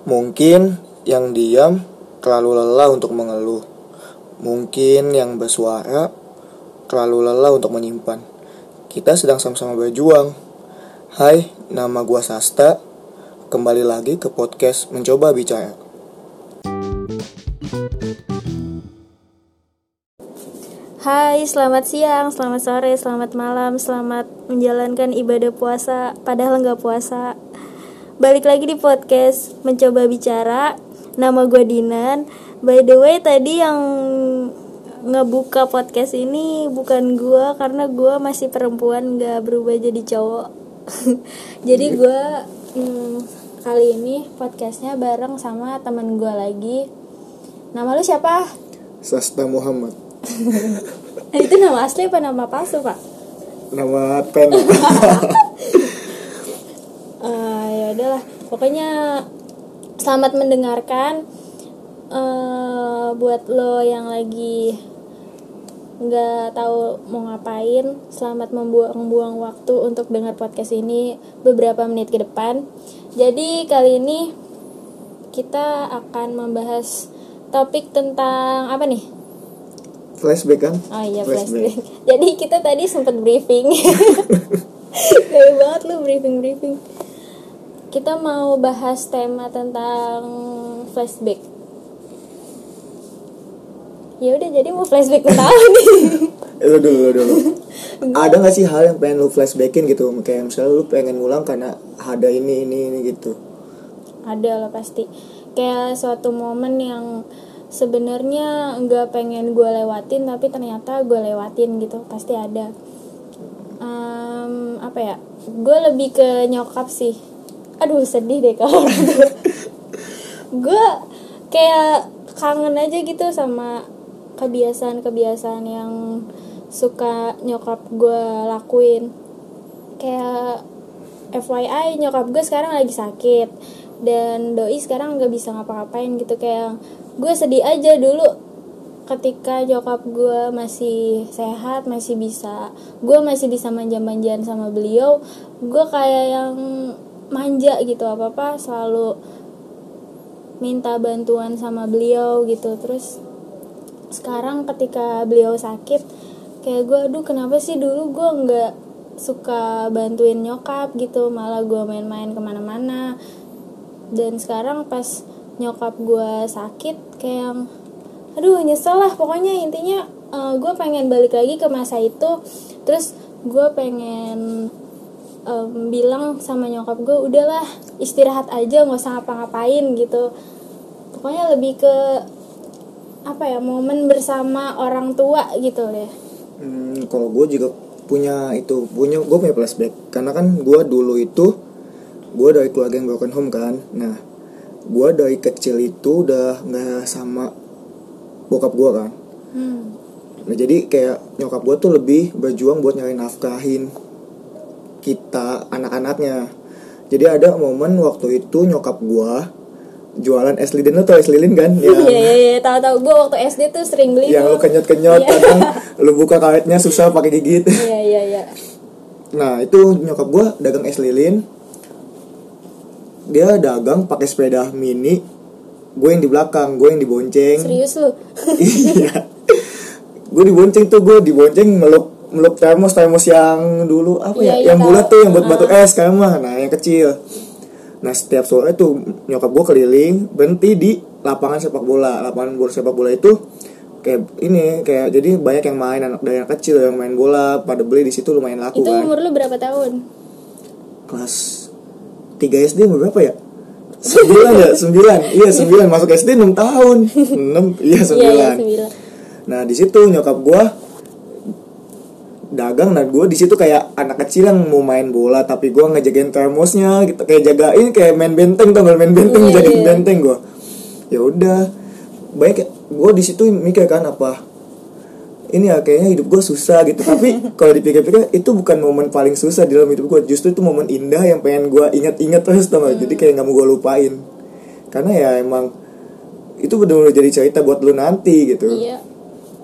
Mungkin yang diam terlalu lelah untuk mengeluh. Mungkin yang bersuara terlalu lelah untuk menyimpan. Kita sedang sama-sama berjuang. Hai, nama gua Sasta. Kembali lagi ke podcast Mencoba Bicara. Hai, selamat siang, selamat sore, selamat malam, selamat menjalankan ibadah puasa padahal nggak puasa. Balik lagi di podcast Mencoba Bicara. Nama gue Dinan. By the way, tadi yang ngebuka podcast ini bukan gue karena gue masih perempuan nggak berubah jadi cowok. jadi gue hmm, kali ini podcastnya bareng sama teman gue lagi. Nama lu siapa? Sasta Muhammad. itu nama asli apa nama palsu pak? Nama pen. Udahlah, pokoknya selamat mendengarkan. eh buat lo yang lagi nggak tahu mau ngapain, selamat membuang-buang waktu untuk dengar podcast ini beberapa menit ke depan. Jadi kali ini kita akan membahas topik tentang apa nih? Flashback kan? Oh iya flashback. Jadi kita tadi sempat briefing. Gaya banget lu briefing briefing. Kita mau bahas tema tentang flashback. Ya udah jadi mau flashback nih? Eh, lu dulu, lu dulu. ada gak sih hal yang pengen lu flashbackin gitu? Kayak misalnya lu pengen ngulang karena ada ini, ini, ini gitu. Ada lah pasti. Kayak suatu momen yang sebenarnya nggak pengen gue lewatin tapi ternyata gue lewatin gitu pasti ada. Em, apa ya? Gue lebih ke nyokap sih. Aduh sedih deh kalau gue kayak kangen aja gitu sama kebiasaan-kebiasaan yang suka nyokap gue lakuin. Kayak FYI nyokap gue sekarang lagi sakit. Dan doi sekarang nggak bisa ngapa-ngapain gitu. Kayak gue sedih aja dulu ketika nyokap gue masih sehat masih bisa gue masih bisa manja-manjaan sama beliau. Gue kayak yang manja gitu apa apa selalu minta bantuan sama beliau gitu. Terus sekarang ketika beliau sakit kayak gue aduh kenapa sih dulu gue nggak suka bantuin nyokap gitu malah gue main-main ke mana-mana? Dan sekarang pas nyokap gue sakit kayak yang aduh nyesel lah pokoknya intinya gue pengen balik lagi ke masa itu. Terus gue pengen em, bilang sama nyokap gue udahlah istirahat aja nggak usah ngapa-ngapain gitu. Pokoknya lebih ke apa ya momen bersama orang tua gitu deh. Hmm, kalau gue juga punya itu punya gue punya flashback. Karena kan gue dulu itu gue dari keluarga yang broken home kan. Nah gue dari kecil itu udah nggak sama bokap gue kan. Hmm. nah jadi kayak nyokap gue tuh lebih berjuang buat nyari nafkahin kita anak-anaknya. Jadi ada momen waktu itu nyokap gue jualan es lilin. Lo tau es lilin kan? Iya iya iya tahu tahu gue waktu SD tuh sering beli yang lu kenyot-kenyot Iya. kadang lu buka karetnya susah pakai gigit. Iya iya iya. Nah itu nyokap gue dagang es lilin. Dia dagang pakai sepeda mini. Gue yang di belakang, gue yang dibonceng. Serius lu? Iya. Gue dibonceng tuh, gue dibonceng meluk meluk termos termos yang dulu apa ya iya, yang bulat tuh yang buat batu es sekarang mah nah yang kecil nah setiap sore tuh nyokap gue keliling berhenti di lapangan sepak bola lapangan bola sepak bola itu kayak ini kayak jadi banyak yang main anak dari anak kecil yang main bola pada beli di situ lumayan laku Itu kan umur lu berapa tahun? kelas 3 SD umur berapa ya? 9 ya? 9 Iya 9 Masuk SD 6 tahun 6 Iya 9 Iya iya sembilan. Nah di situ nyokap gua dagang dan gue di situ kayak anak kecil yang mau main bola tapi gua ngejagain termosnya gitu. Kayak jagain kayak main benteng tuh main benteng? Iya, jagain iya. benteng gua. Ya udah. Baik gue di situ mikir kan apa? Ini ya kayaknya hidup gue susah gitu. Tapi kalau dipikir-pikir itu bukan momen paling susah di dalam hidup gue justru itu momen indah yang pengen gue ingat-ingat terus tau gak? jadi kayak nggak mau gue lupain. Karena ya emang itu benar-benar jadi cerita buat lu nanti gitu. Iya.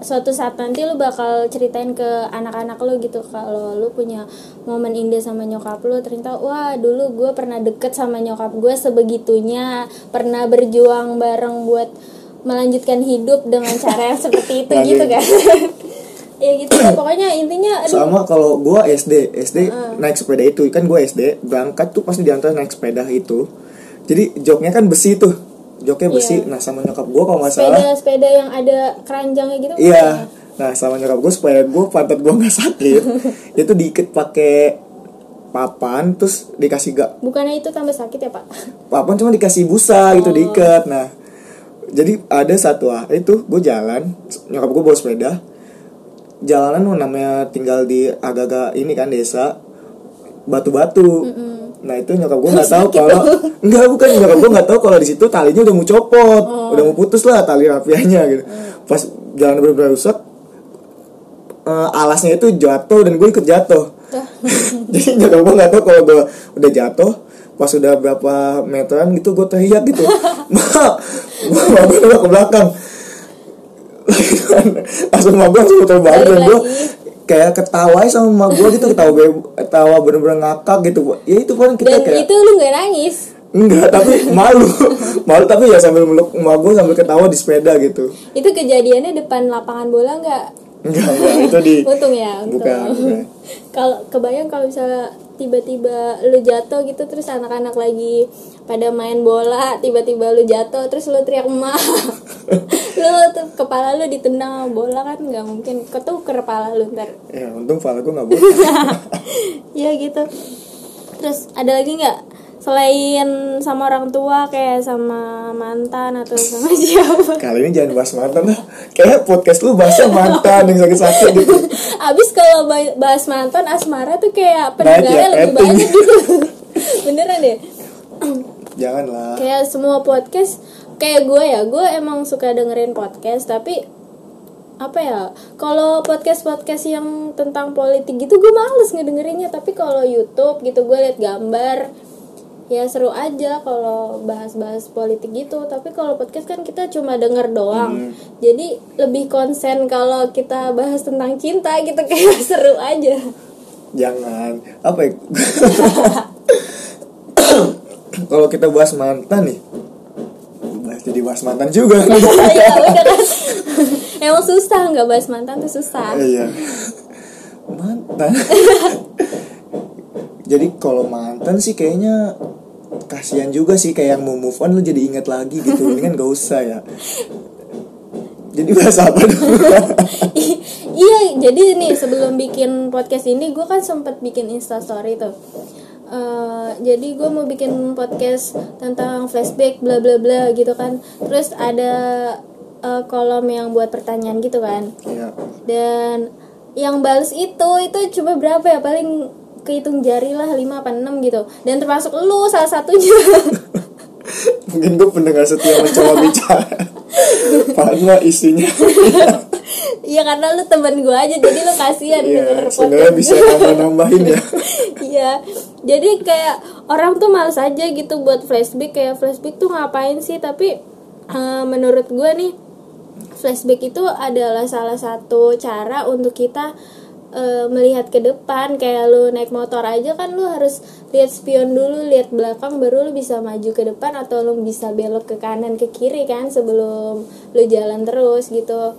Suatu saat nanti lu bakal ceritain ke anak-anak lu gitu. Kalau lu punya momen indah sama nyokap lu ternyata wah dulu gue pernah deket sama nyokap gue sebegitunya pernah berjuang bareng buat melanjutkan hidup dengan cara yang seperti itu gitu kan. Ya gitu. Pokoknya intinya aduh, sama kalau gua SD SD naik sepeda itu. Kan gua SD berangkat tuh pasti diantar naik sepeda itu. Jadi joknya kan besi tuh joknya besi. Iya. nah sama nyokap gua kalau nggak salah. sepeda sepeda yang ada keranjangnya gitu iya. nah sama nyokap gua supaya gua pantat gua nggak sakit itu diikat pakai papan terus dikasih gak bukannya itu tambah sakit ya pak? Papan cuma dikasih busa gitu Oh. diikat. Nah jadi ada satu hari itu gue jalan nyokap gue bawa sepeda. Jalanan namanya tinggal di agak-agak ini kan desa. Batu-batu nah itu nyokap gue nggak tahu kalau enggak bukan nyokap gue nggak tahu kalau di situ talinya udah mau copot. Udah mau putus lah tali rapiahnya gitu. Pas jalan benar-benar rusak eh, alasnya itu jatuh dan gue ikut jatuh. Jadi nyokap gue nggak tahu kalau gue udah jatuh pas udah berapa meteran gitu gue teriak gitu. Ma ma gue ke belakang. Langsung ma gue langsung muter balik dan gue. Kayak ketawa sama ma gue gitu ketawa ketawa bener-bener ngakak gitu ya itu kan kita dan kayak itu lu nggak nangis? Enggak tapi malu. Malu tapi ya sambil meluk ma gue sambil ketawa di sepeda gitu. Itu kejadiannya depan lapangan bola nggak enggak enggak. Itu di untung ya untung. Bukan, bukan. kalau kebayang kalau misalnya tiba-tiba lu jatuh gitu terus anak-anak lagi pada main bola tiba-tiba lu jatuh terus lu teriak emak lu tuh kepala lu ditendang bola kan nggak mungkin. Ketuker kepala lu ntar. Ya untung kepala gue nggak bocor. Ya gitu. Terus ada lagi nggak selain sama orang tua kayak sama mantan atau sama siapa. Kali ini jangan bahas mantan lah. Kayak podcast lu bahasnya mantan yang sakit-sakit gitu. Abis kalau ba- bahas mantan asmara tuh kayak Naik ya, pendengarnya lebih banyak gitu. Beneran deh. Janganlah. Kayak semua podcast kayak gue ya gue emang suka dengerin podcast tapi apa ya kalau podcast podcast yang tentang politik gitu gue males ngedengerinnya. Tapi kalau YouTube gitu gue liat gambar ya seru aja kalau bahas-bahas politik gitu. Tapi kalau podcast kan kita cuma denger doang. Jadi lebih konsen kalau kita bahas tentang cinta gitu kayak seru aja. Jangan. Apa ya? Kalau kita bahas mantan nih bahas jadi bahas mantan juga. Ya udah kan? Emang susah nggak bahas mantan tuh susah. Iya. Mantan. Jadi kalau mantan sih kayaknya kasihan juga sih kayak yang mau move on lu jadi inget lagi gitu. Ini kan gak usah ya. Jadi bahas apa dong? Iya jadi nih sebelum bikin podcast ini gue kan sempet bikin instastory tuh. Eh, jadi gue mau bikin podcast tentang flashback bla bla bla gitu kan. Terus ada eh, kolom yang buat pertanyaan gitu kan. Ya dan yang balas itu itu cuma berapa ya? Paling kehitung jari lah 5 apa 6 gitu. Dan termasuk lu salah satunya. Mungkin gue pendengar setia mencoba bicara. Karena isinya. Iya karena lu temen gue aja jadi lu kasihan ya sebenarnya bisa nambah nambahin ya. Iya, jadi kayak orang tuh males aja gitu buat flashback kayak flashback tuh ngapain sih? Tapi eh, menurut gue nih flashback itu adalah salah satu cara untuk kita eh, melihat ke depan kayak lu naik motor aja kan lu harus lihat spion dulu lihat belakang baru lu bisa maju ke depan atau lu bisa belok ke kanan ke kiri kan sebelum lu jalan terus gitu.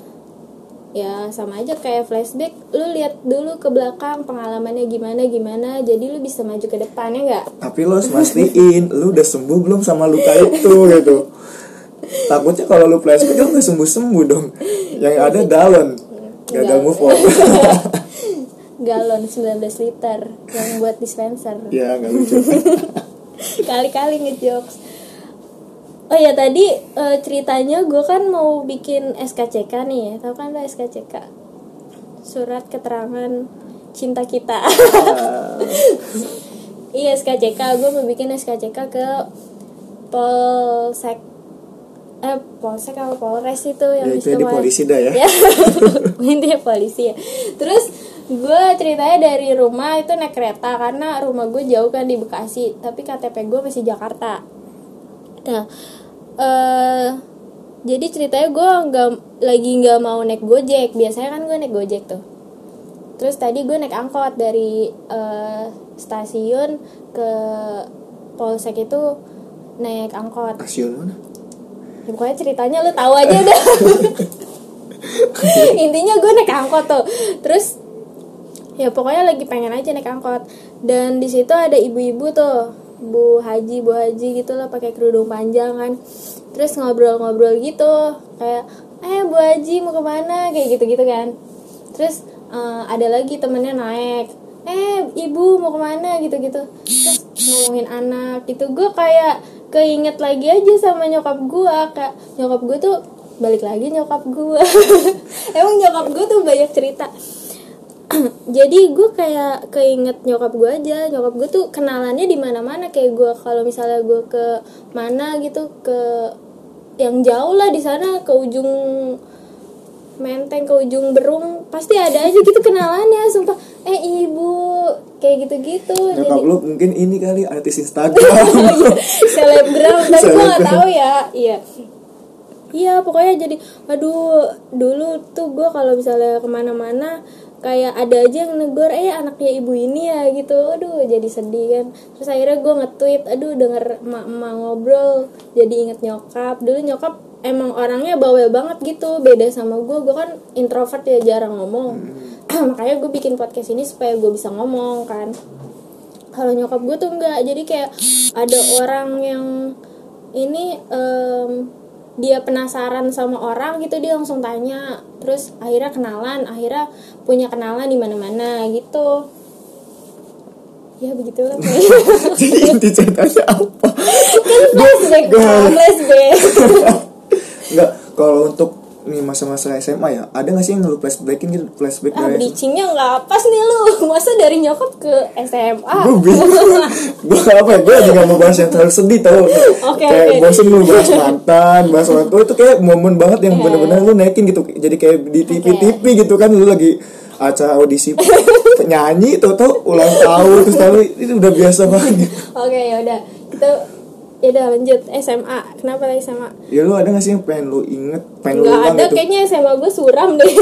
Ya sama aja kayak flashback lu lihat dulu ke belakang pengalamannya gimana gimana jadi lu bisa maju ke depan ya nggak? Tapi lo harus mastiin lu udah sembuh belum sama luka itu gitu. Takutnya kalau lu flashback lu nggak sembuh sembuh dong. Yang ada galon gagal Galon. move on galon 19 liter yang buat dispenser. Ya nggak lucu. Kali-kali ngejokes. Oh ya tadi eh, ceritanya gue kan mau bikin SKCK nih ya. Tahu kan lo SKCK surat keterangan cinta kita. Iya SKCK gue mau bikin SKCK ke Polsek eh Polsek apa? Polres itu yang ya itu di istimewa- polisi dah ya. Ya. Intinya polisi ya. Terus gue ceritanya dari rumah itu naik kereta karena rumah gue jauh kan di Bekasi tapi KTP gue masih Jakarta. Nah eh jadi ceritanya gue nggak lagi nggak mau naik gojek. Biasanya kan gue naik gojek tuh. Terus tadi gue naik angkot dari eh, stasiun ke polsek itu naik angkot. Stasiun mana? Ya, pokoknya ceritanya lu tahu aja dah. Intinya gue naik angkot tuh. Terus ya pokoknya lagi pengen aja naik angkot. Dan di situ ada ibu-ibu tuh bu haji bu haji gitu lah pakai kerudung panjang kan. Terus ngobrol-ngobrol gitu kayak eh bu haji mau ke mana kayak gitu gitu kan. Terus eh, ada lagi temennya naik eh ibu mau ke mana gitu gitu terus ngomongin anak gitu gue kayak keinget lagi aja sama nyokap gue kayak nyokap gue tuh balik lagi nyokap gue emang nyokap gue tuh banyak cerita jadi gue kayak keinget nyokap gue aja. Nyokap gue tuh kenalannya di mana mana kayak gue kalau misalnya gue ke mana gitu ke yang jauh lah di sana ke ujung menteng ke ujung berung pasti ada aja gitu kenalannya sumpah. Eh ibu kayak gitu gitu nyokap lu mungkin ini kali artis Instagram. Selebgram tapi gue Selebgram. tahu ya. Iya. Iya pokoknya jadi aduh dulu tuh gue kalau misalnya ke mana-mana kayak ada aja yang negor eh anaknya ibu ini ya gitu. Aduh jadi sedih kan. Terus akhirnya gue nge-tweet aduh denger emak-emak ngobrol jadi inget nyokap. Dulu nyokap emang orangnya bawel banget gitu beda sama gue gue kan introvert ya jarang ngomong. Makanya gue bikin podcast ini supaya gue bisa ngomong kan. Kalau nyokap gue tuh enggak. Jadi kayak ada orang yang ini em, dia penasaran sama orang gitu dia langsung tanya. Terus akhirnya kenalan akhirnya punya kenalan di mana-mana gitu. Ya begitulah. Jadi inti ceritanya apa kan flashback flashback. Enggak, kalau untuk nih masa-masa SMA ya, ada gak sih yang lu flashbackin gitu, flashback ah bridgingnya nggak pas nih lu. Masa dari nyokap ke SMA Gue bingung. Gue apa ya, gue lagi gak mau bahas yang terlalu sedih tau. Oke, Kayak oke. bosen lu bahas mantan, bahas orang tua Itu kayak momen banget yang Iya. bener-bener lu naikin gitu. Jadi kayak di TV-TV gitu kan Lu lagi acara audisi penyanyi tau tau ulang tahun terus tahu itu udah biasa banget. Oke ya udah. Kita ya udah lanjut. SMA kenapa lagi SMA ya lu ada gak sih yang pengen lu inget pengen lu nggak ulang ada. gitu kayaknya SMA gue suram deh.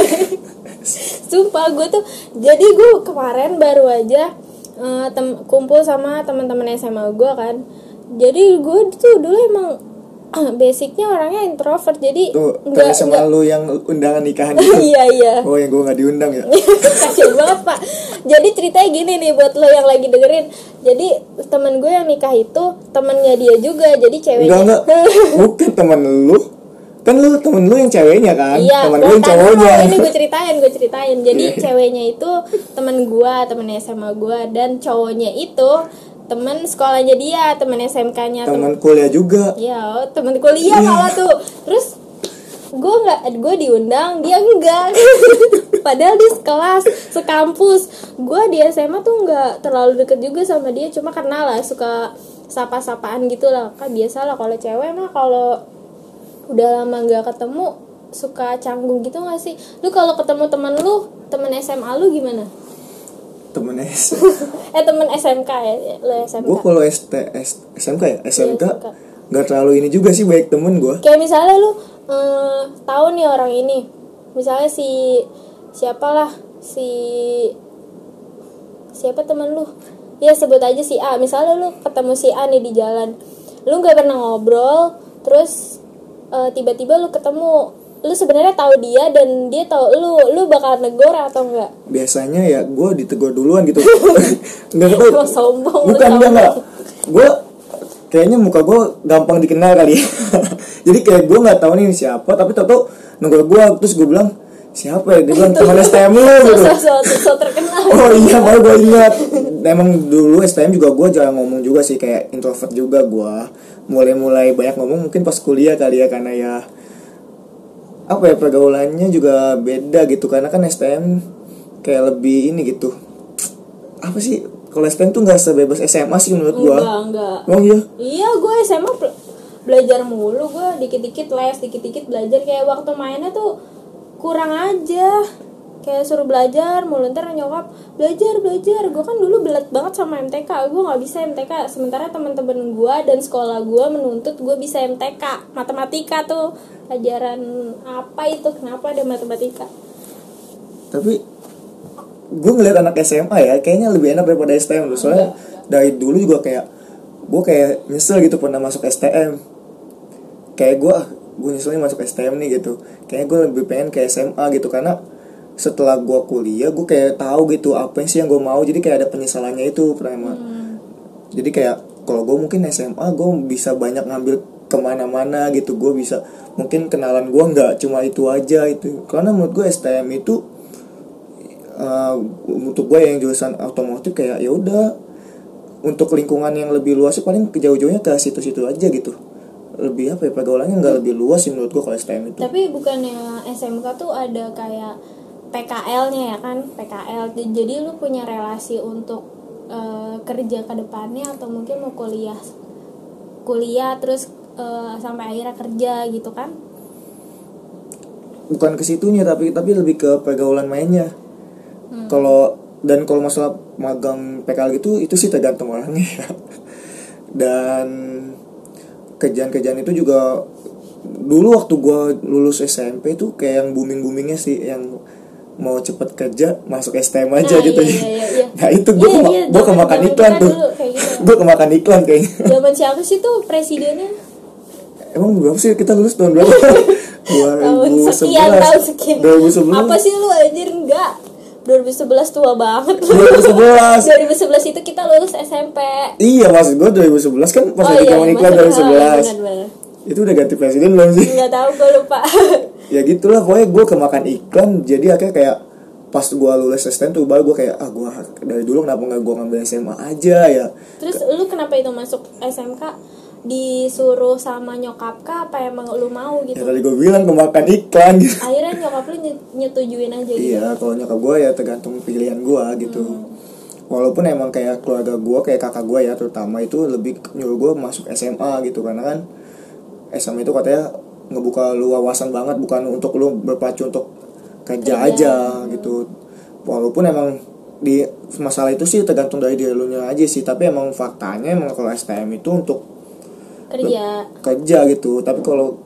Sumpah gue tuh jadi gue kemarin baru aja eh, tem- kumpul sama teman-teman SMA gue kan. Jadi gue tuh dulu emang basicnya orangnya introvert jadi tuh nggak sama nggak- lu yang undangan nikahan gitu iya iya. Oh yang gue gak diundang ya? Kasian banget pak. Jadi ceritanya gini nih buat lo yang lagi dengerin. Jadi temen gue yang nikah itu temennya dia juga jadi ceweknya enggak enggak. Bukan teman lu. Kan lu temen lu yang ceweknya kan? Iya, teman lu yang cowoknya. no, ini gue ceritain, gue ceritain. Jadi Iya. ceweknya itu temen gue, temen SMA gue, dan cowoknya itu temen sekolahnya dia, temen SMK-nya, temen teman kuliah juga Iya, oh, temen kuliah Iya. malah tuh. Terus gue nggak, gue diundang, dia enggak. Padahal di sekelas, sekampus. Gue di SMA tuh nggak terlalu deket juga sama dia, cuma kenal lah, suka sapa-sapaan gitu lah. Kan biasa lah kalau cewek mah kalau udah lama nggak ketemu suka canggung gitu gak sih? Lu kalau ketemu temen lu, temen SMA lu gimana? Temen S. Eh temen SMK ya, lu SMK. gue kalau ST S- SMK ya? SMK SMK. nggak terlalu ini juga sih baik temen gue kayak misalnya lu eh, tahu nih orang ini. Misalnya si siapalah si siapa temen lu? Ya sebut aja si A. Misalnya lu ketemu si A nih di jalan. Lu nggak pernah ngobrol terus eh, tiba-tiba lu ketemu lu sebenarnya tahu dia dan dia tahu lu lu bakal negor atau enggak? Biasanya ya gue ditegur duluan gitu. Nggak tahu. Sombong, lu bukan enggak enggak gue kayaknya muka gue gampang dikenal kali. Jadi kayak gue nggak tahu nih siapa tapi tau tau negor gue terus gue bilang siapa ya? Dia bilang teman STM lu gitu. so, so, so, so terkenal. Oh iya baru gue ingat. Emang dulu STM juga gue jarang ngomong juga sih Kayak introvert juga gue Mulai-mulai banyak ngomong mungkin pas kuliah kali ya Karena ya Apa ya pergaulannya juga beda gitu. Karena kan STM kayak lebih ini gitu. Apa sih? Kalau STM tuh gak sebebas SMA sih menurut gue enggak enggak. Oh iya? Iya, gue SMA bel- belajar mulu, gue dikit-dikit les, dikit-dikit belajar. Kayak waktu mainnya tuh kurang aja. Kayak suruh belajar mulu ntar nyokap belajar belajar. Gue kan dulu belat banget sama MTK gue nggak bisa MTK sementara teman-teman gue dan sekolah gue menuntut gue bisa MTK matematika tuh. Pelajaran apa itu? Kenapa ada matematika? Tapi gue ngeliat anak SMA ya kayaknya lebih enak daripada STM tuh soalnya dari dulu juga kayak gue kayak nyesel gitu pernah masuk STM kayak gue gue nyeselnya masuk STM nih gitu. Kayaknya gue lebih pengen ke SMA gitu. Karena setelah gue kuliah gue kayak tahu gitu apa sih yang gue mau. Jadi kayak ada penyesalannya itu pertama jadi kayak kalau gue mungkin SMA gue bisa banyak ngambil ke mana-mana gitu. Gue bisa mungkin kenalan gue nggak cuma itu aja itu karena menurut gue STM itu uh, untuk gue yang jurusan otomotif kayak ya udah untuk lingkungan yang lebih luas paling jauh-jauhnya ke situ-situ aja gitu. Lebih apa ya pergaulannya nggak lebih luas sih menurut gue kalau STM itu. Tapi bukannya SMK tuh ada kayak PKL-nya ya kan PKL jadi lu punya relasi untuk eh, kerja ke depannya atau mungkin mau kuliah kuliah terus eh, sampai akhirnya kerja gitu kan? Bukan ke situnya tapi tapi lebih ke pergaulan mainnya. Kalau dan kalau masalah magang PKL gitu itu sih tergantung orangnya ya. Dan kerjaan-kerjaan itu juga dulu waktu gue lulus SMP tuh kayak yang booming boomingnya sih yang mau cepet kerja masuk STM aja Nah, gitu. iya, iya, iya. nah itu gue Iya, kema iya, gue kemakan zaman iklan tuh. gitu. gue kemakan iklan kayaknya zaman siapa sih tuh presidennya? Emang berapa sih? Kita lulus tahun berapa? Tahun sekian tahun sekian. 2011 apa sih lu anjir? Enggak. 2011 tua banget. lu 2011 2011 itu kita lulus SMP Iya maksud gue 2011 kan pas lagi zaman iklan Oh masuk- 2011 oh, iya. Itu udah ganti presiden belum sih? nggak tahu gue lupa ya gitulah pokoknya gue kemakan iklan Jadi akhirnya kayak pas gue lulus STM tuh baru gue kayak ah gue dari dulu kenapa nggak gue ngambil SMA aja ya. Terus lu kenapa itu masuk SMK disuruh sama nyokap kah? Apa emang lu mau Ya gitu tadi gue bilang kemakan iklan gitu. Akhirnya nyokap lu nye- nyetujuin aja gitu? Iya kalau nyokap gue ya tergantung pilihan gue gitu. Walaupun emang kayak keluarga gue kayak kakak gue ya terutama itu lebih nyuruh gue masuk SMA gitu. Karena kan SMA itu katanya ngebuka lu wawasan banget bukan untuk lu berpacu untuk kerja Kerja. aja gitu. Walaupun emang di masalah itu sih tergantung dari diri lu aja sih Tapi emang faktanya emang kalau STM itu untuk kerja. kerja gitu. Tapi kalau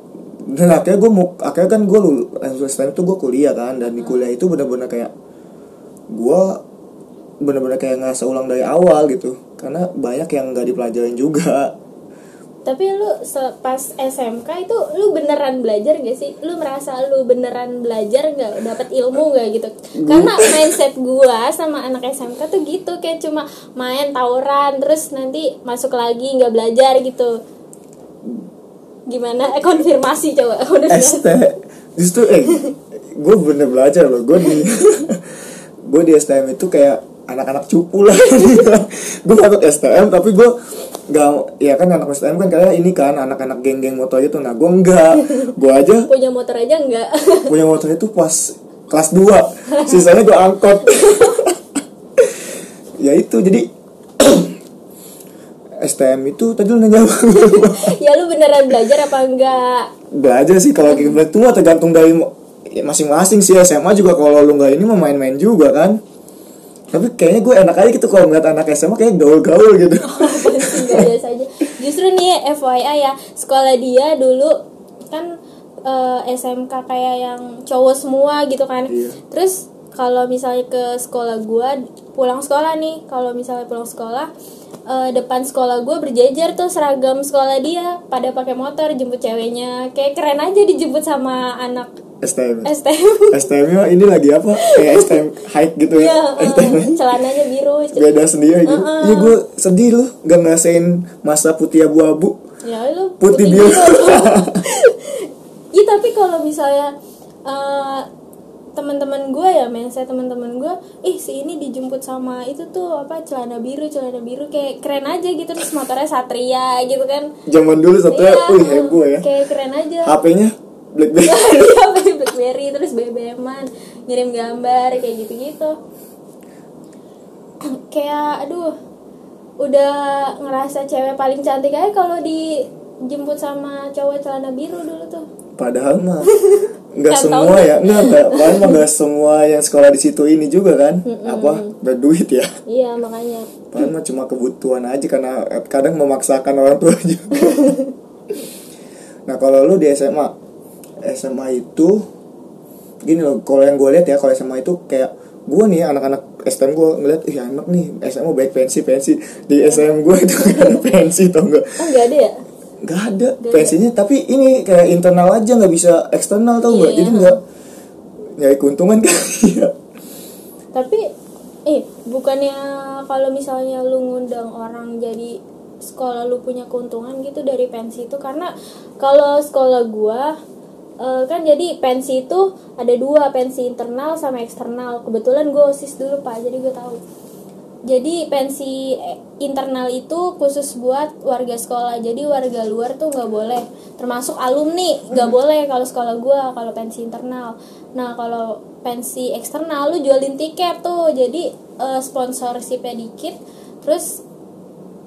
dan akhirnya gue mau akhirnya kan gue lulus STM itu gue kuliah kan dan di kuliah itu benar-benar kayak gue benar-benar kayak ngerasa ulang dari awal gitu. Karena banyak yang nggak dipelajarin juga tapi lu pas SMK itu lu beneran belajar gak sih? Lu merasa lu beneran belajar nggak? Dapat ilmu nggak gitu? Karena mindset gua sama anak SMK tuh gitu kayak cuma main tawuran terus nanti masuk lagi nggak belajar gitu. Gimana? Eh, konfirmasi coba udah ST justru eh gue bener belajar loh. Gue di gue di STM itu kayak anak-anak cupu lah. Gue masuk STM tapi gue gak ya kan anak STM kan kayak ini kan anak-anak geng-geng motor gitu nah gue enggak gue aja punya motor aja nggak? punya motor itu pas kelas 2 sisanya gue angkot. Ya itu jadi STM itu tadi lu nanya ya lu beneran belajar apa enggak belajar sih kalau kita itu mah tergantung dari ya, masing-masing sih. SMA juga kalau lu nggak ini mau main-main juga kan tapi kayaknya gue enak aja gitu kalau ngeliat anak SMA kayak gaul-gaul gitu. Enggak biasa aja. Justru nih FYI ya sekolah dia dulu kan eh, SMK kayak yang cowok semua gitu kan. Iya. terus kalau misalnya ke sekolah gua pulang sekolah nih kalau misalnya pulang sekolah eh, depan sekolah gua berjejer tuh seragam sekolah dia pada pakai motor jemput ceweknya. Kayak keren aja dijemput sama anak STM STM STM nya ini lagi apa? Kayak STM hike gitu Iya, ya eh, STM celananya biru beda sendiri gitu. Iya gue sedih loh gak ngerasain masa putih abu-abu. Ya lu putih biru. Iya tapi kalau misalnya eh, teman-teman gue ya men saya teman-teman gue ih si ini dijemput sama itu tuh apa celana biru celana biru kayak keren aja gitu terus motornya satria gitu kan. Zaman dulu satu Iya, wih heboh ya. kayak keren aja. HP-nya BlackBerry. Iya, blackberry terus BBM-an ngirim gambar kayak gitu-gitu. Kayak aduh udah ngerasa cewek paling cantik aja kalau di jemput sama cowok celana biru dulu tuh. Padahal mah nggak semua ya. Nggak nggak mah nggak semua yang sekolah di situ ini juga kan. Apa berduit ya? Iya makanya. Padahal mah cuma kebutuhan aja karena kadang memaksakan orang tua juga. Nah kalau lu di SMA SMA itu gini loh kalau yang gue lihat ya kalau SMA itu kayak gue nih anak-anak STM gue ngeliat ih anak nih SMA baik pensi pensi. Di SM gue itu gak ada pensi tau enggak oh nggak ada ya? Nggak ada pensinya tapi ini kayak internal aja nggak bisa eksternal tau nggak? Iya. jadi nggak nyari keuntungan kan? Iya. Tapi eh bukannya kalau misalnya lu ngundang orang jadi sekolah lu punya keuntungan gitu dari pensi itu? Karena kalau sekolah gua eh, kan jadi pensi itu ada dua pensi internal sama eksternal. Kebetulan gue osis dulu pak jadi gue tahu. Jadi pensi eh, internal itu khusus buat warga sekolah. Jadi warga luar tuh nggak boleh. Termasuk alumni nggak boleh kalau sekolah gua kalau pensi internal. Nah kalau pensi eksternal lu jualin tiket tuh. Jadi eh, sponsorshipnya dikit terus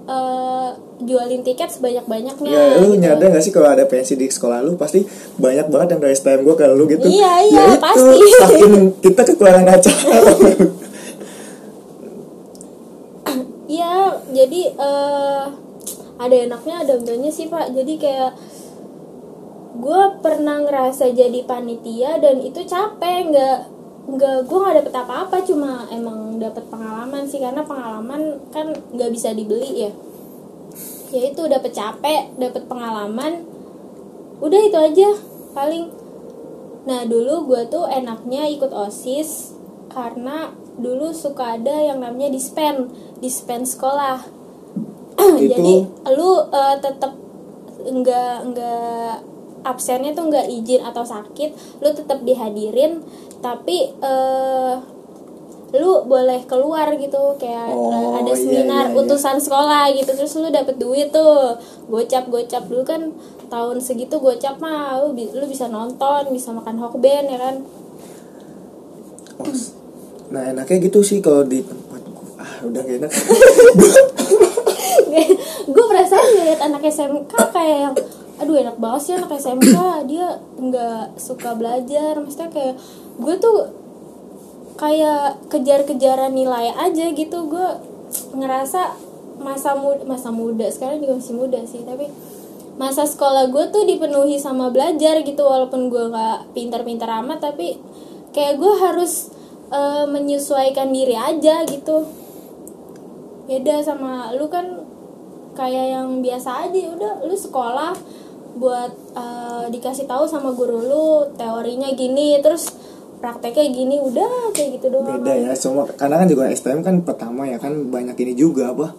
eh, jualin tiket sebanyak banyaknya Ya, lu nyadar gak sih kalau ada pensi di sekolah lu pasti banyak banget yang dari STM gue kalau lu gitu. Iya, iya, ya itu, pasti. Saking kita kekurangan acara. Iya, jadi eh ada enaknya ada untungnya sih pak. Jadi kayak gue pernah ngerasa jadi panitia dan itu capek nggak nggak gue nggak dapet apa-apa cuma emang dapet pengalaman sih karena pengalaman kan nggak bisa dibeli ya. Ya itu dapet capek dapet pengalaman udah itu aja paling. Nah dulu gue tuh enaknya ikut osis karena dulu suka ada yang namanya dispen dispen sekolah. Jadi lu eh, tetap nggak nggak absennya tuh nggak izin atau sakit lu tetap dihadirin tapi eh lu boleh keluar gitu kayak Oh, ada iya, seminar iya, iya. utusan sekolah gitu terus lu dapet duit tuh gocap gocap dulu kan tahun segitu gocap mah lu, lu bisa nonton bisa makan hokben ya kan nah enaknya gitu sih kalau di tempat. Ah udah gak enak. gue perasaan ngeliat anak SMK kayak yang aduh enak banget sih anak SMK dia nggak suka belajar maksudnya kayak gue tuh kayak kejar-kejaran nilai aja gitu. Gue ngerasa masa muda masa muda sekarang juga masih muda sih tapi masa sekolah gue tuh dipenuhi sama belajar gitu walaupun gue nggak pintar-pintar amat tapi kayak gue harus eh, menyesuaikan diri aja gitu. Beda sama lu kan kayak yang biasa aja udah lu sekolah buat eh, dikasih tahu sama guru lu teorinya gini terus prakteknya gini udah kayak gitu doang Beda ya, semua karena kan juga STM kan pertama ya kan banyak ini juga apa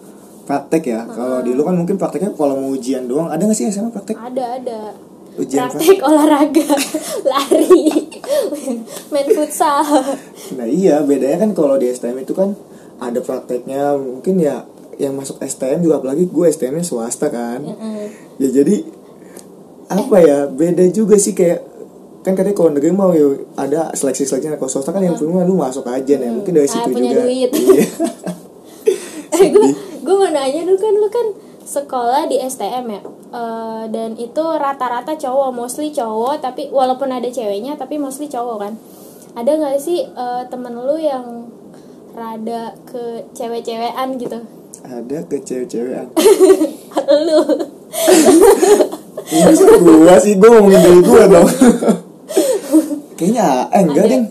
praktek ya. Kalau di lu kan mungkin prakteknya kalau mau ujian doang. Ada gak sih SMA praktek? ada ada Ujian praktek olahraga lari main futsal Nah iya bedanya kan kalau di STM itu kan ada prakteknya mungkin ya yang masuk STM juga apalagi gue STM nya swasta kan Mm-mm. ya jadi apa ya beda juga sih kayak kan katanya kalau negeri mau ya ada seleksi seleksinya kalau swasta kan yang punya lu masuk aja nih mungkin dari Ah, situ punya juga. duit. Iya. eh gue gue mau nanya dulu kan lu kan sekolah di STM ya? Eh, dan itu rata-rata cowok mostly cowok tapi walaupun ada ceweknya tapi mostly cowok kan? Ada nggak sih eh, temen lu yang rada ke cewek-cewekan gitu? Ada ke cewek-cewekan. Lu. Iya sih gua sih gua ngomongin dari gua dong kayaknya eh enggak Ada. deh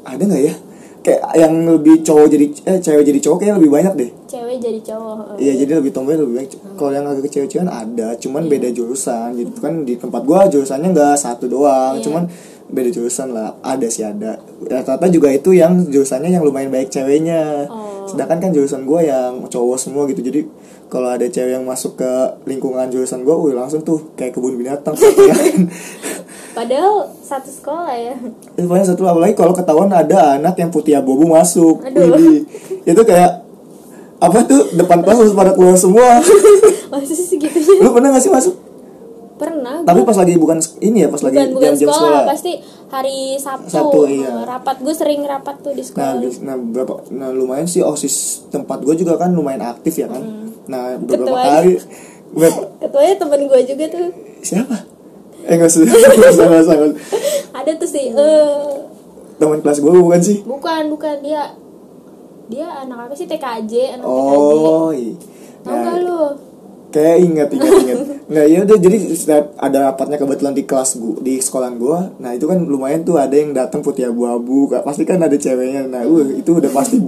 ada nggak ya kayak yang lebih cowok jadi eh cewek jadi cowok kayaknya lebih banyak deh cewek jadi cowok Iya jadi lebih tomboy lebih baik. Kalau yang agak kecil-kecilan ada, cuman beda jurusan. Gitu kan di tempat gua jurusannya nggak satu doang, Iya. cuman beda jurusan lah. Ada sih ada. Rata-rata juga itu yang jurusannya yang lumayan baik ceweknya. Oh. Sedangkan kan jurusan gua yang cowok semua gitu. Jadi kalau ada cewek yang masuk ke lingkungan jurusan gua, wih langsung tuh kayak kebun binatang. ya kan. Padahal satu sekolah ya Itu paling satu apalagi kalau ketahuan ada anak yang putih abu masuk. Aduh. Widih. Itu kayak apa tuh depan kelas harus pada keluar semua. masih segitunya Lu pernah gak sih masuk? pernah Tapi gua- pas lagi bukan ini ya, pas lagi bukan bukan jam-jam sekolah, sekolah. pasti hari Sabtu, Sabtu, iya. Rapat gue sering rapat tuh di Nah, sekolah bis- nah berapa nah lumayan sih OSIS tempat gue juga kan lumayan aktif ya kan. Nah, beberapa Hmm. Ketuanya. kali Bukan, ketuanya temen gue juga tuh siapa eh nggak usah nggak usah nggak usah, nggak usah. ada tuh sih eh. Teman kelas gue bukan sih? Bukan bukan. Dia dia anak apa sih? TKJ anak TKJ oh iya tau gak lu? kayak ingat ingat ingat. Nggak ya udah jadi setiap ada rapatnya kebetulan di kelas gua di sekolah gua. Nah itu kan lumayan tuh ada yang datang putih abu-abu. Pasti kan ada ceweknya. Nah uh, itu udah pasti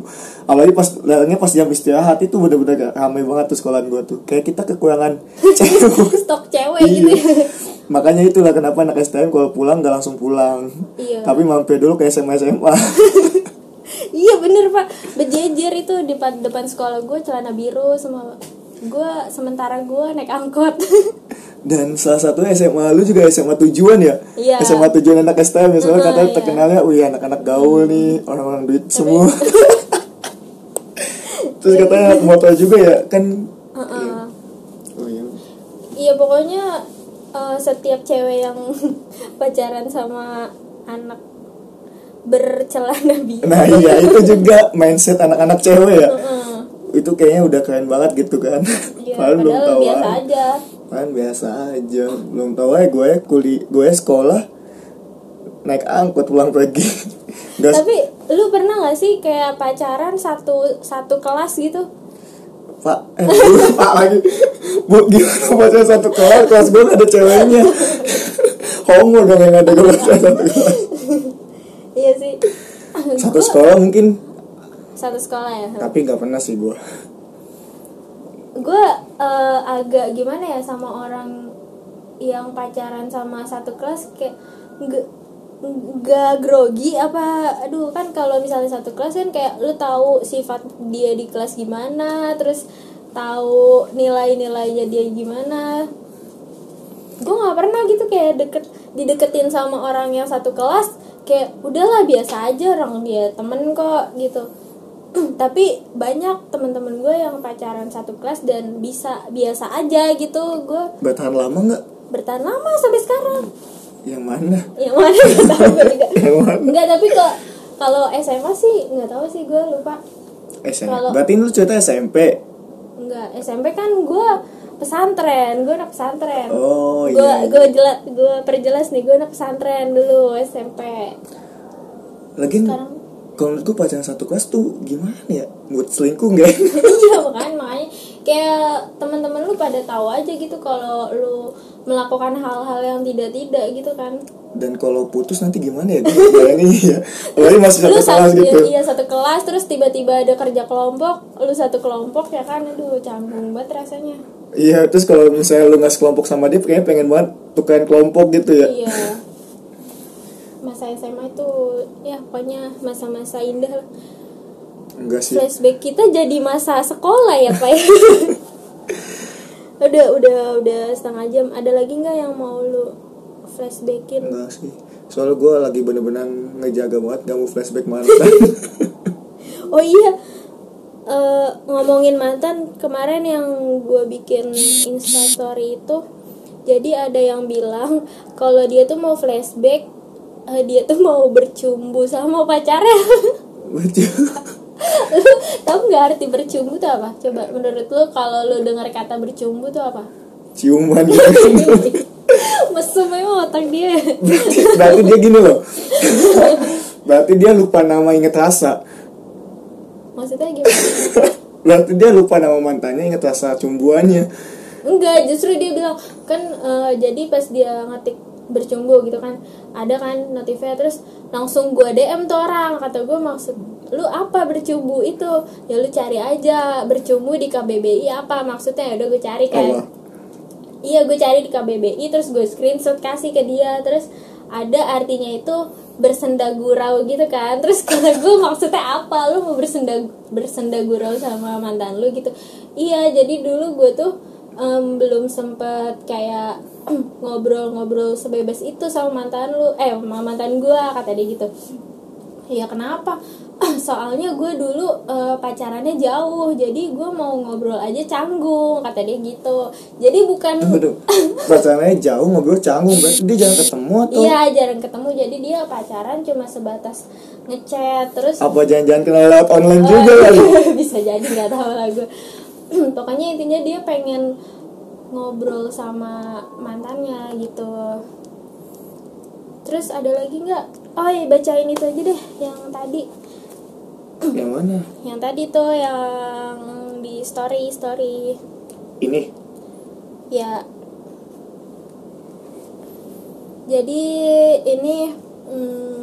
apalagi pas datangnya pas jam istirahat itu bener-bener ramai banget tuh sekolah gua tuh. Kayak kita kekurangan cewek. Stok cewek gitu Iya. ya makanya itulah kenapa anak STM kalau pulang nggak langsung pulang. Iya. tapi mampir dulu ke SMA SMA iya bener pak. Berjejer itu di depan depan sekolah gue celana biru semua gue sementara gue naik angkot. Dan salah satu SMA lu juga SMA tujuan ya? Iya. SMA tujuan anak STM ya soalnya Heeh, katanya iya. terkenalnya wih anak-anak gaul nih orang-orang duit semua. Terus katanya anak motor juga ya? Kan Heeh. oh iya. Iya pokoknya eh, setiap cewek yang pacaran sama anak bercelana biru. Nah iya itu juga mindset anak-anak cewek ya. Heeh. itu kayaknya udah keren banget gitu kan. Iya, padahal belum tahu biasa aja. aja. Kan biasa aja. Belum tahu aja gue kuli gue sekolah naik angkot pulang pergi. Nggak tapi lu pernah gak sih kayak pacaran satu satu kelas gitu Pak, eh, bu, Pak lagi. Bu, gimana pacaran satu kelas? Kelas gue ada ceweknya. Homo dong yang ada kelas satu kelas. iya sih Satu sekolah mungkin, satu sekolah ya tapi gak pernah sih gue. gue eh, agak gimana ya sama orang yang pacaran sama satu kelas kayak nggak nggak grogi apa aduh kan kalau misalnya satu kelas kan kayak lu tahu sifat dia di kelas gimana terus tahu nilai-nilainya dia gimana. Gue nggak pernah gitu kayak deket dideketin sama orang yang satu kelas kayak udahlah biasa aja orang dia temen kok gitu. Tapi banyak teman-teman gue yang pacaran satu kelas dan bisa biasa aja gitu. Gue Bertahan lama gak? bertahan lama sampai sekarang Yang mana? yang mana nggak tahu gue juga Yang mana? nggak tapi kok kalau SMA sih nggak tahu sih gue lupa SMP. Kalau- Berarti lu cerita SMP. nggak SMP kan gue pesantren gue anak pesantren Oh, gue iya. gue jelas gue perjelas nih gue anak pesantren dulu SMP Lagian, Sekarang? kalau menurut gue pacaran satu kelas tuh gimana ya? Buat selingkuh gak? iya makanya makanya kayak teman-teman lu pada tahu aja gitu kalau lu melakukan hal-hal yang tidak tidak gitu kan Dan kalau putus nanti gimana ya? Bayangin ya. Apalagi masih satu lu kelas satu gitu. iya satu kelas terus tiba-tiba ada kerja kelompok lu satu kelompok ya kan aduh canggung banget rasanya Iya, terus kalau misalnya lu nggak sekelompok sama dia, kayaknya pengen banget tukeran kelompok gitu ya. iya masa SMA itu ya pokoknya masa-masa indah lah. Enggak sih. flashback kita jadi masa sekolah ya pak ya? udah udah udah setengah jam ada lagi nggak yang mau lu flashbackin Enggak sih. Soalnya gue lagi bener-bener ngejaga banget gak mau flashback mantan. oh iya Eh, ngomongin mantan kemarin yang gue bikin instastory itu jadi ada yang bilang kalau dia tuh mau flashback eh, dia tuh mau bercumbu sama pacarnya Baca. lu tau nggak arti bercumbu tuh apa coba menurut lu kalau lu dengar kata bercumbu tuh apa Ciuman gitu. mesum emang otak dia berarti, berarti dia gini loh. berarti dia lupa nama inget rasa. maksudnya gimana Berarti dia lupa nama mantannya inget rasa cumbuannya. enggak justru dia bilang kan eh, jadi pas dia ngetik bercumbu gitu kan. Ada kan notifnya terus langsung gua DM tuh orang kata gue maksud lu apa bercumbu itu? Ya lu cari aja bercumbu di KBBI apa? Maksudnya ya udah gue cari kan. Iya. Gue cari di KBBI terus gue screenshot kasih ke dia terus ada artinya itu bersenda gurau gitu kan. Terus kata gue maksudnya apa? Lu mau bersenda bersenda gurau sama mantan lu? Gitu. Iya jadi dulu gue tuh em, belum sempet kayak ngobrol-ngobrol sebebas itu sama mantan lu. Eh sama mantan gue kata dia gitu. Ya kenapa? Soalnya gue dulu eh, pacarannya jauh jadi gue mau ngobrol aja canggung kata dia gitu. Jadi bukan Aduh, pacarannya jauh ngobrol canggung berarti dia jarang ketemu atau? Iya jarang ketemu jadi dia pacaran cuma sebatas ngechat terus apa jangan-jangan kenal lewat online Oh, juga kali? bisa jadi nggak tahu lah gue pokoknya intinya dia pengen ngobrol sama mantannya gitu. Terus ada lagi nggak? Oh ya bacain itu aja deh yang tadi. Yang mana? yang tadi tuh yang di story story. Ini. ya. Jadi ini hmm,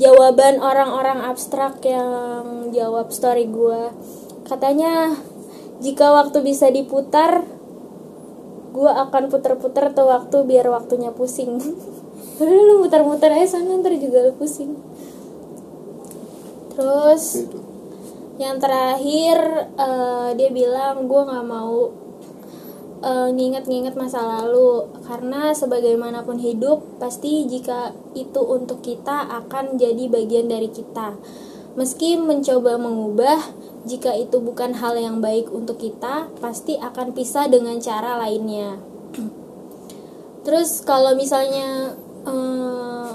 jawaban orang-orang abstrak yang jawab story gue katanya jika waktu bisa diputar gue akan puter-puter tuh waktu biar waktunya pusing. Udah lu muter-muter aja sana ntar juga lu pusing. Terus Itu. yang terakhir eh, dia bilang gue nggak mau eh, nginget-nginget masa lalu. Karena sebagaimanapun hidup pasti jika itu untuk kita akan jadi bagian dari kita meski mencoba mengubah jika itu bukan hal yang baik untuk kita pasti akan pisah dengan cara lainnya. Terus kalau misalnya eh,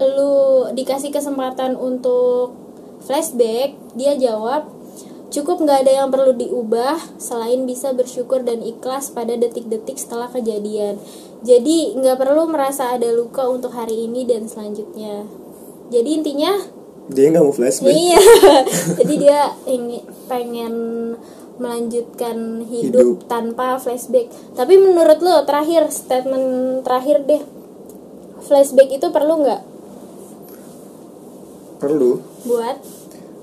lu dikasih kesempatan untuk flashback dia jawab cukup nggak ada yang perlu diubah selain bisa bersyukur dan ikhlas pada detik-detik setelah kejadian. Jadi nggak perlu merasa ada luka untuk hari ini dan selanjutnya jadi intinya Dia nggak mau flashback. iya jadi dia ingin pengen melanjutkan hidup, Hidup. tanpa flashback tapi menurut lo terakhir statement terakhir deh flashback itu perlu nggak Perlu. buat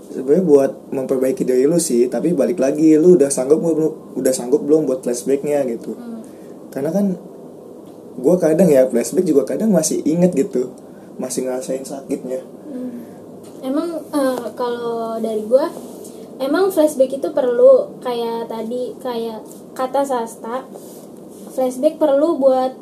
Sebenarnya buat memperbaiki diri lu sih, tapi balik lagi lu udah sanggup belum? Udah sanggup belum buat flashbacknya gitu? Hmm. Karena kan gue kadang ya flashback juga kadang masih inget gitu, masih ngerasain sakitnya. emang eh, kalau dari gua emang flashback itu perlu kayak tadi kayak kata Sasta flashback perlu buat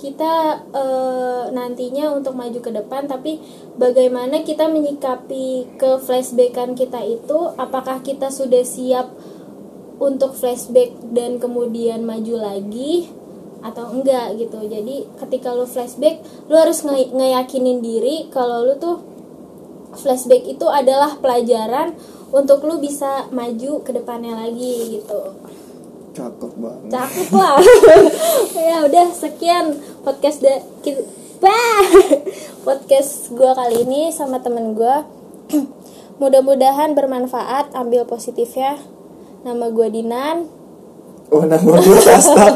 kita eh, nantinya untuk maju ke depan tapi bagaimana kita menyikapi ke flashbackan kita itu apakah kita sudah siap untuk flashback dan kemudian maju lagi atau enggak gitu. Jadi ketika lu flashback lu harus nge- ngeyakinin diri kalau lu tuh flashback itu adalah pelajaran untuk lu bisa maju ke depannya lagi gitu. Cakep banget. cakep lah. Ya udah sekian podcast da ki- Bah! podcast gua kali ini sama temen gua. Mudah-mudahan bermanfaat ambil positifnya. Nama gua Dinan Oh nama gue Sasta.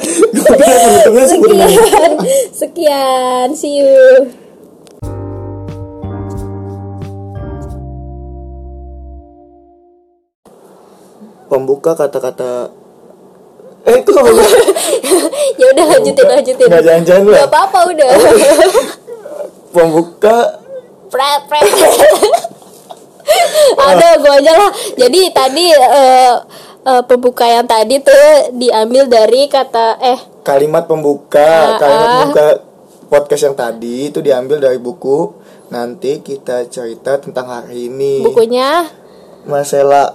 Sekian. sekian. See you. Pembuka kata-kata. Eh itu apa? ya udah lanjutin lanjutin. Nggak jangan-jangan lah. Gak apa-apa udah. Pembuka. Pret pret ada gue aja lah. Jadi tadi eh, eh, pembuka yang tadi tuh diambil dari kata eh kalimat pembuka Ah, kalimat pembuka podcast yang tadi itu diambil dari buku. Nanti kita cerita tentang hari ini. Bukunya? Marcella.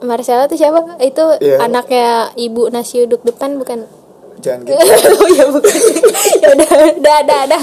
Marcella tuh siapa? Itu Iya. anaknya ibu nasi uduk depan bukan? Jangan gitu. Oh ya bukan. Ya udah udah udah udah